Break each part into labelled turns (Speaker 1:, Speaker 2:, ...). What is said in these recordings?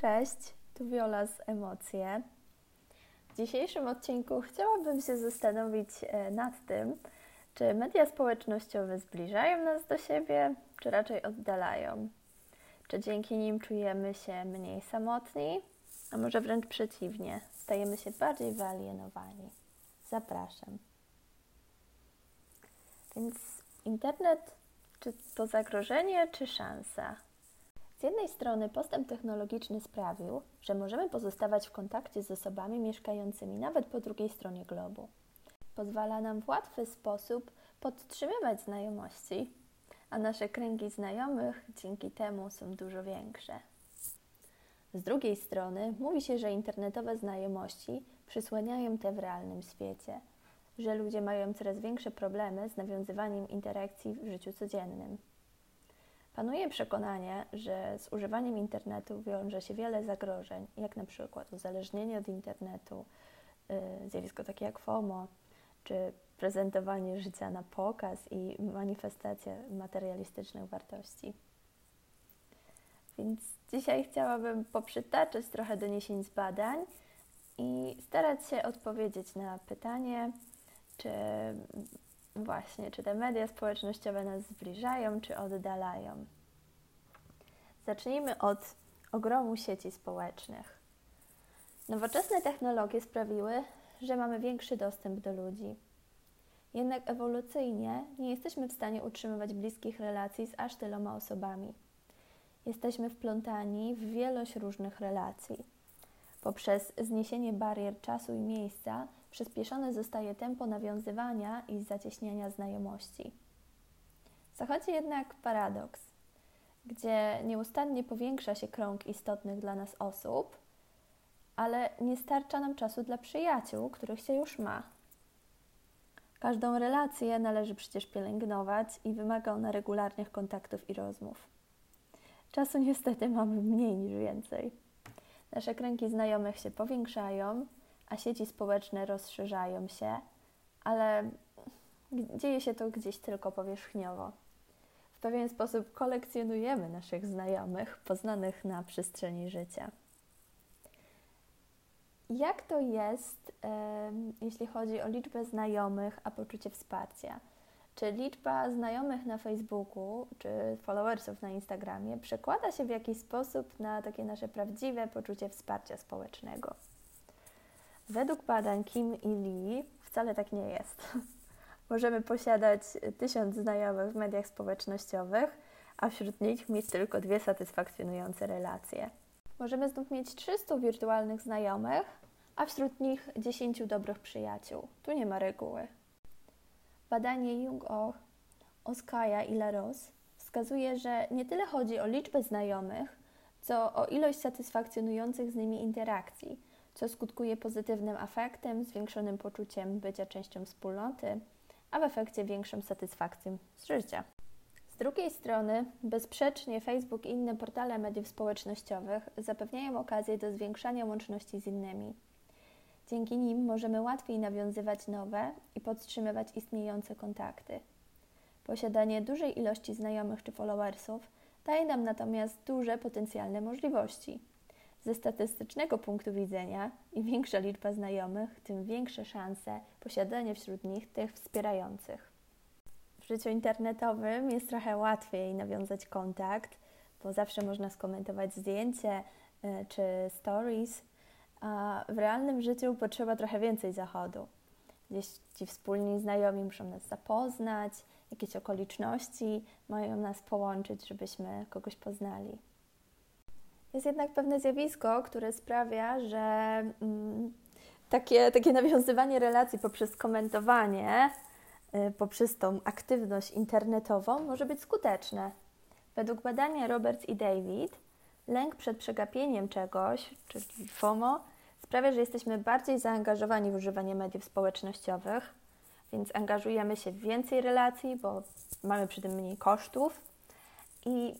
Speaker 1: Cześć, tu Viola z Emocje. W dzisiejszym odcinku chciałabym się zastanowić e, nad tym, czy media społecznościowe zbliżają nas do siebie, czy raczej oddalają. Czy dzięki nim czujemy się mniej samotni, a może wręcz przeciwnie, stajemy się bardziej wyalienowani. Zapraszam. Więc internet, czy to zagrożenie, czy szansa? Z jednej strony postęp technologiczny sprawił, że możemy pozostawać w kontakcie z osobami mieszkającymi nawet po drugiej stronie globu. Pozwala nam w łatwy sposób podtrzymywać znajomości, a nasze kręgi znajomych dzięki temu są dużo większe. Z drugiej strony mówi się, że internetowe znajomości przysłaniają te w realnym świecie, że ludzie mają coraz większe problemy z nawiązywaniem interakcji w życiu codziennym. Panuje przekonanie, że z używaniem internetu wiąże się wiele zagrożeń, jak na przykład uzależnienie od internetu, y, zjawisko takie jak FOMO, czy prezentowanie życia na pokaz i manifestacja materialistycznych wartości. Więc dzisiaj chciałabym poprzytaczać trochę doniesień z badań i starać się odpowiedzieć na pytanie, czy właśnie, czy te media społecznościowe nas zbliżają, czy oddalają. Zacznijmy od ogromu sieci społecznych. Nowoczesne technologie sprawiły, że mamy większy dostęp do ludzi. Jednak ewolucyjnie nie jesteśmy w stanie utrzymywać bliskich relacji z aż tyloma osobami. Jesteśmy wplątani w wielość różnych relacji. Poprzez zniesienie barier czasu i miejsca przyspieszone zostaje tempo nawiązywania i zacieśniania znajomości. Zachodzi jednak paradoks, gdzie nieustannie powiększa się krąg istotnych dla nas osób, ale nie starcza nam czasu dla przyjaciół, których się już ma. Każdą relację należy przecież pielęgnować i wymaga ona regularnych kontaktów i rozmów. Czasu niestety mamy mniej niż więcej. Nasze kręgi znajomych się powiększają, a sieci społeczne rozszerzają się, ale dzieje się to gdzieś tylko powierzchniowo. W pewien sposób kolekcjonujemy naszych znajomych poznanych na przestrzeni życia. Jak to jest, jeśli chodzi o liczbę znajomych, a poczucie wsparcia? Czy liczba znajomych na Facebooku czy followersów na Instagramie przekłada się w jakiś sposób na takie nasze prawdziwe poczucie wsparcia społecznego? Według badań Kim i Lee wcale tak nie jest. Możemy posiadać tysiąc znajomych w mediach społecznościowych, a wśród nich mieć tylko dwie satysfakcjonujące relacje. Możemy znów mieć 300 wirtualnych znajomych, a wśród nich 10 dobrych przyjaciół. Tu nie ma reguły. Badanie Jung-O, Oskaja i Laros wskazuje, że nie tyle chodzi o liczbę znajomych, co o ilość satysfakcjonujących z nimi interakcji, co skutkuje pozytywnym afektem, zwiększonym poczuciem bycia częścią wspólnoty, a w efekcie większą satysfakcją z życia. Z drugiej strony, bezsprzecznie Facebook i inne portale mediów społecznościowych zapewniają okazję do zwiększania łączności z innymi. Dzięki nim możemy łatwiej nawiązywać nowe i podtrzymywać istniejące kontakty. Posiadanie dużej ilości znajomych czy followersów daje nam natomiast duże potencjalne możliwości. Ze statystycznego punktu widzenia, im większa liczba znajomych, tym większe szanse posiadania wśród nich tych wspierających. W życiu internetowym jest trochę łatwiej nawiązać kontakt, bo zawsze można skomentować zdjęcie y, czy stories, w realnym życiu potrzeba trochę więcej zachodu. Gdzieś ci wspólni znajomi muszą nas zapoznać, jakieś okoliczności mają nas połączyć, żebyśmy kogoś poznali. Jest jednak pewne zjawisko, które sprawia, że mm, takie, takie nawiązywanie relacji poprzez komentowanie, y, poprzez tą aktywność internetową może być skuteczne. Według badania Roberts i David, lęk przed przegapieniem czegoś, czyli FOMO, sprawia, że jesteśmy bardziej zaangażowani w używanie mediów społecznościowych, więc angażujemy się w więcej relacji, bo mamy przy tym mniej kosztów i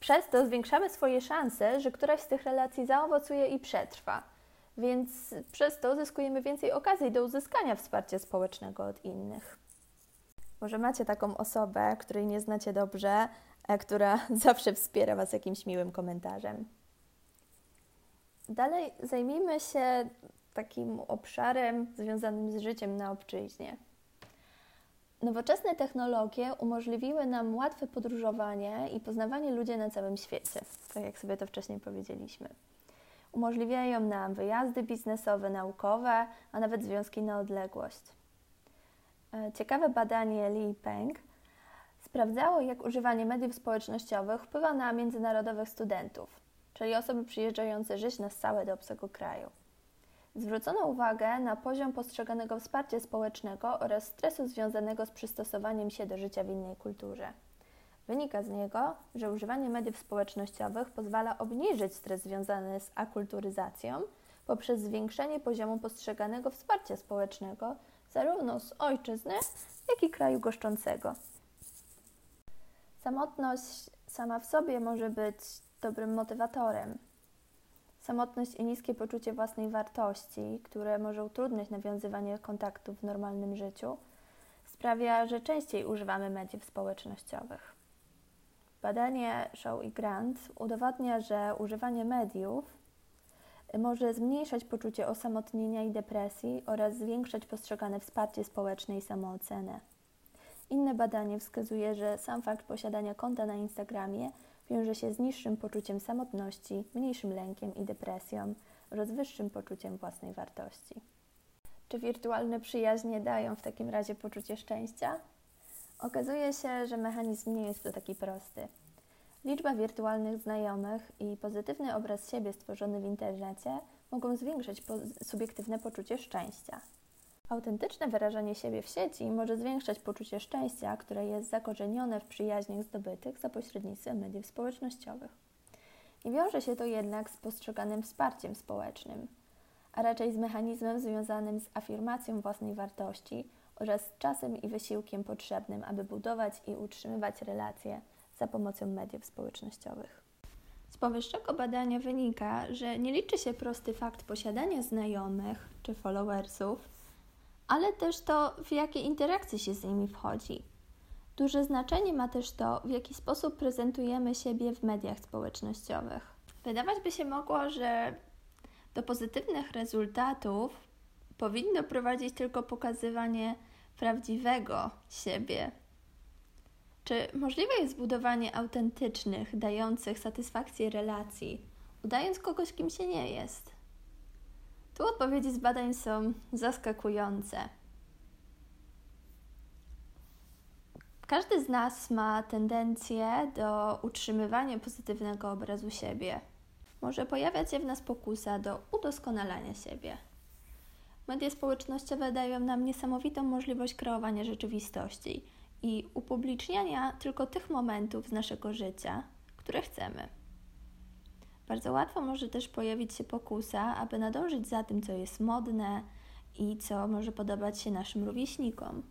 Speaker 1: przez to zwiększamy swoje szanse, że któraś z tych relacji zaowocuje i przetrwa. Więc przez to zyskujemy więcej okazji do uzyskania wsparcia społecznego od innych. Może macie taką osobę, której nie znacie dobrze, która zawsze wspiera Was jakimś miłym komentarzem. Dalej zajmijmy się takim obszarem związanym z życiem na obczyźnie. Nowoczesne technologie umożliwiły nam łatwe podróżowanie i poznawanie ludzi na całym świecie, tak jak sobie to wcześniej powiedzieliśmy. Umożliwiają nam wyjazdy biznesowe, naukowe, a nawet związki na odległość. E, ciekawe badanie Li Peng sprawdzało, jak używanie mediów społecznościowych wpływa na międzynarodowych studentów, czyli osoby przyjeżdżające żyć na stałe do obcego kraju. Zwrócono uwagę na poziom postrzeganego wsparcia społecznego oraz stresu związanego z przystosowaniem się do życia w innej kulturze. Wynika z niego, że używanie mediów społecznościowych pozwala obniżyć stres związany z akulturyzacją poprzez zwiększenie poziomu postrzeganego wsparcia społecznego zarówno z ojczyzny, jak i kraju goszczącego. Samotność sama w sobie może być dobrym motywatorem. Samotność i niskie poczucie własnej wartości, które może utrudniać nawiązywanie kontaktów w normalnym życiu, sprawia, że częściej używamy mediów społecznościowych. Badanie Show i Grant udowadnia, że używanie mediów może zmniejszać poczucie osamotnienia i depresji oraz zwiększać postrzegane wsparcie społeczne i samoocenę. Inne badanie wskazuje, że sam fakt posiadania konta na Instagramie wiąże się z niższym poczuciem samotności, mniejszym lękiem i depresją oraz wyższym poczuciem własnej wartości. Czy wirtualne przyjaźnie dają w takim razie poczucie szczęścia? Okazuje się, że mechanizm nie jest to taki prosty. Liczba wirtualnych znajomych i pozytywny obraz siebie stworzony w internecie mogą zwiększyć subiektywne poczucie szczęścia. Autentyczne wyrażanie siebie w sieci może zwiększać poczucie szczęścia, które jest zakorzenione w przyjaźniach zdobytych za pośrednictwem mediów społecznościowych. Nie wiąże się to jednak z postrzeganym wsparciem społecznym, a raczej z mechanizmem związanym z afirmacją własnej wartości oraz z czasem i wysiłkiem potrzebnym, aby budować i utrzymywać relacje za pomocą mediów społecznościowych. Z powyższego badania wynika, że nie liczy się prosty fakt posiadania znajomych czy followersów, ale też to, w jakie interakcje się z nimi wchodzi. Duże znaczenie ma też to, w jaki sposób prezentujemy siebie w mediach społecznościowych. Wydawać by się mogło, że do pozytywnych rezultatów powinno prowadzić tylko pokazywanie prawdziwego siebie. Czy możliwe jest budowanie autentycznych, dających satysfakcję relacji, udając kogoś, kim się nie jest? Tu odpowiedzi z badań są zaskakujące. Każdy z nas ma tendencję do utrzymywania pozytywnego obrazu siebie. Może pojawiać się w nas pokusa do udoskonalania siebie. Media społecznościowe dają nam niesamowitą możliwość kreowania rzeczywistości i upubliczniania tylko tych momentów z naszego życia, które chcemy. Bardzo łatwo może też pojawić się pokusa, aby nadążyć za tym, co jest modne i co może podobać się naszym rówieśnikom,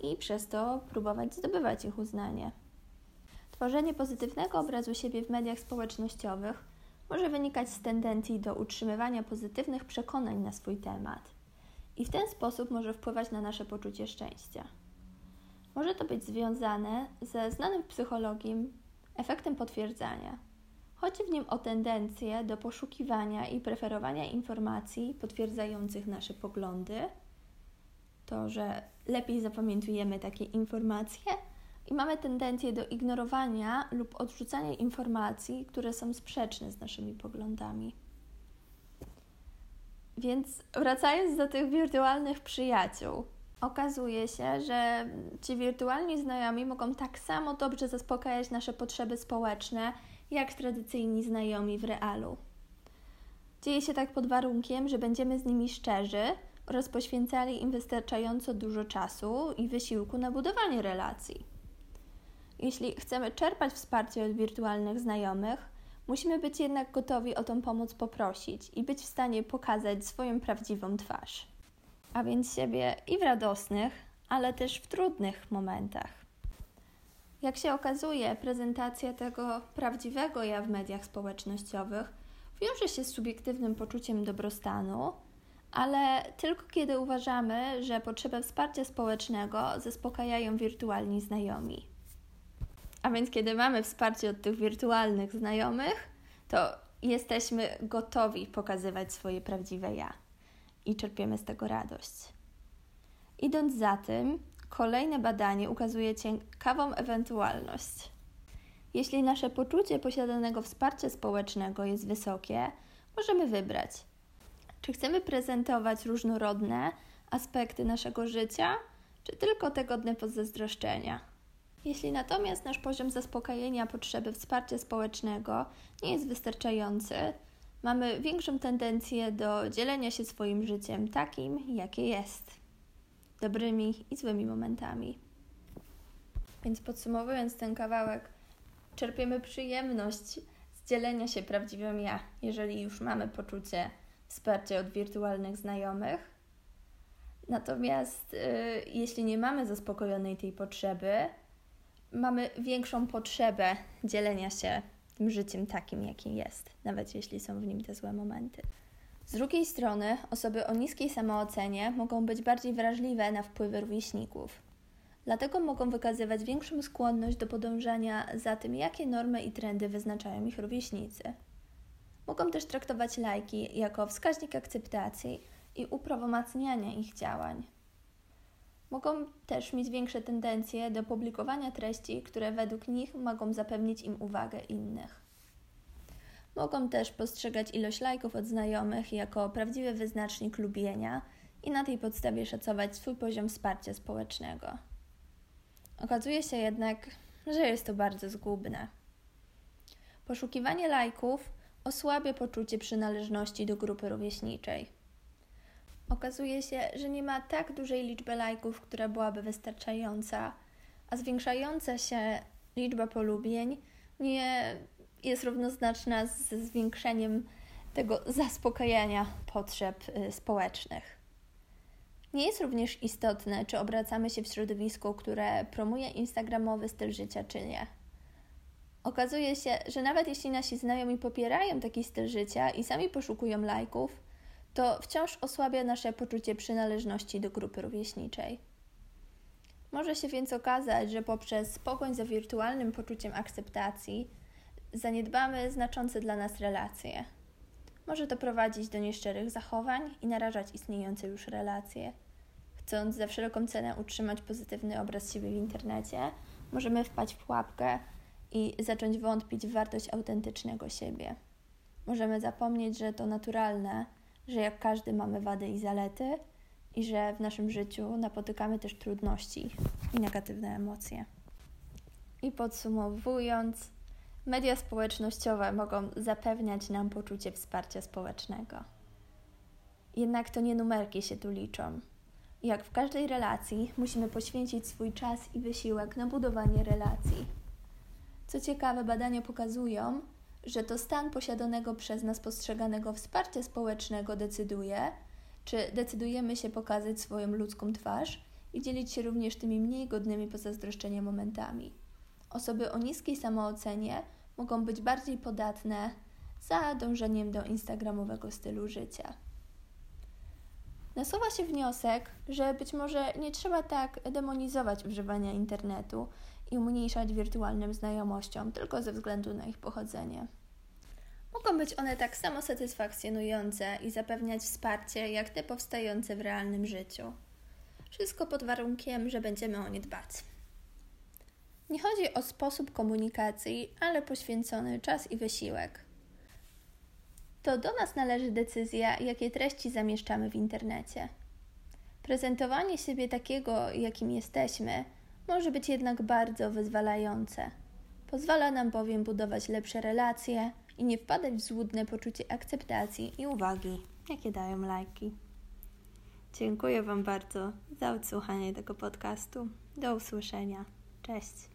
Speaker 1: i przez to próbować zdobywać ich uznanie. Tworzenie pozytywnego obrazu siebie w mediach społecznościowych może wynikać z tendencji do utrzymywania pozytywnych przekonań na swój temat i w ten sposób może wpływać na nasze poczucie szczęścia. Może to być związane ze znanym w psychologii efektem potwierdzania Chodzi w nim o tendencję do poszukiwania i preferowania informacji potwierdzających nasze poglądy, to, że lepiej zapamiętujemy takie informacje. I mamy tendencję do ignorowania lub odrzucania informacji, które są sprzeczne z naszymi poglądami. Więc wracając do tych wirtualnych przyjaciół, okazuje się, że ci wirtualni znajomi mogą tak samo dobrze zaspokajać nasze potrzeby społeczne, jak tradycyjni znajomi w realu. Dzieje się tak pod warunkiem, że będziemy z nimi szczerzy oraz poświęcali im wystarczająco dużo czasu i wysiłku na budowanie relacji. Jeśli chcemy czerpać wsparcie od wirtualnych znajomych, musimy być jednak gotowi o tą pomoc poprosić i być w stanie pokazać swoją prawdziwą twarz. A więc siebie i w radosnych, ale też w trudnych momentach. Jak się okazuje, prezentacja tego prawdziwego ja w mediach społecznościowych wiąże się z subiektywnym poczuciem dobrostanu, ale tylko kiedy uważamy, że potrzebę wsparcia społecznego zaspokajają wirtualni znajomi. A więc kiedy mamy wsparcie od tych wirtualnych znajomych, to jesteśmy gotowi pokazywać swoje prawdziwe ja i czerpiemy z tego radość. Idąc za tym, kolejne badanie ukazuje ciekawą ewentualność. Jeśli nasze poczucie posiadanego wsparcia społecznego jest wysokie, możemy wybrać, czy chcemy prezentować różnorodne aspekty naszego życia, czy tylko te godne pozazdroszczenia. Jeśli natomiast nasz poziom zaspokojenia potrzeby wsparcia społecznego nie jest wystarczający, mamy większą tendencję do dzielenia się swoim życiem takim, jakie jest, dobrymi i złymi momentami. Więc podsumowując ten kawałek, czerpiemy przyjemność z dzielenia się prawdziwym ja, jeżeli już mamy poczucie wsparcia od wirtualnych znajomych. Natomiast y, jeśli nie mamy zaspokojonej tej potrzeby, mamy większą potrzebę dzielenia się tym życiem takim, jakim jest, nawet jeśli są w nim te złe momenty. Z drugiej strony, osoby o niskiej samoocenie mogą być bardziej wrażliwe na wpływy rówieśników. Dlatego mogą wykazywać większą skłonność do podążania za tym, jakie normy i trendy wyznaczają ich rówieśnicy. Mogą też traktować lajki jako wskaźnik akceptacji i uprawomacniania ich działań. Mogą też mieć większe tendencje do publikowania treści, które według nich mogą zapewnić im uwagę innych. Mogą też postrzegać ilość lajków od znajomych jako prawdziwy wyznacznik lubienia i na tej podstawie szacować swój poziom wsparcia społecznego. Okazuje się jednak, że jest to bardzo zgubne. Poszukiwanie lajków osłabia poczucie przynależności do grupy rówieśniczej. Okazuje się, że nie ma tak dużej liczby lajków, która byłaby wystarczająca, a zwiększająca się liczba polubień nie jest równoznaczna ze zwiększeniem tego zaspokajania potrzeb y, społecznych. Nie jest również istotne, czy obracamy się w środowisku, które promuje instagramowy styl życia, czy nie. Okazuje się, że nawet jeśli nasi znajomi popierają taki styl życia i sami poszukują lajków, to wciąż osłabia nasze poczucie przynależności do grupy rówieśniczej. Może się więc okazać, że poprzez pogoń za wirtualnym poczuciem akceptacji zaniedbamy znaczące dla nas relacje. Może to prowadzić do nieszczerych zachowań i narażać istniejące już relacje. Chcąc za wszelką cenę utrzymać pozytywny obraz siebie w internecie, możemy wpaść w pułapkę i zacząć wątpić w wartość autentycznego siebie. Możemy zapomnieć, że to naturalne, że jak każdy mamy wady i zalety i że w naszym życiu napotykamy też trudności i negatywne emocje. I podsumowując, media społecznościowe mogą zapewniać nam poczucie wsparcia społecznego. Jednak to nie numerki się tu liczą. Jak w każdej relacji, musimy poświęcić swój czas i wysiłek na budowanie relacji. Co ciekawe, badania pokazują, że to stan posiadanego przez nas postrzeganego wsparcia społecznego decyduje, czy decydujemy się pokazać swoją ludzką twarz i dzielić się również tymi mniej godnymi pozazdroszczenia momentami. Osoby o niskiej samoocenie mogą być bardziej podatne za dążeniem do instagramowego stylu życia. Nasuwa się wniosek, że być może nie trzeba tak demonizować używania internetu i umniejszać wirtualnym znajomościom tylko ze względu na ich pochodzenie. Mogą być one tak samo satysfakcjonujące i zapewniać wsparcie, jak te powstające w realnym życiu. Wszystko pod warunkiem, że będziemy o nie dbać. Nie chodzi o sposób komunikacji, ale poświęcony czas i wysiłek. To do nas należy decyzja, jakie treści zamieszczamy w internecie. Prezentowanie siebie takiego, jakim jesteśmy, może być jednak bardzo wyzwalające. Pozwala nam bowiem budować lepsze relacje i nie wpadać w złudne poczucie akceptacji i uwagi, jakie dają lajki. Dziękuję Wam bardzo za odsłuchanie tego podcastu. Do usłyszenia. Cześć.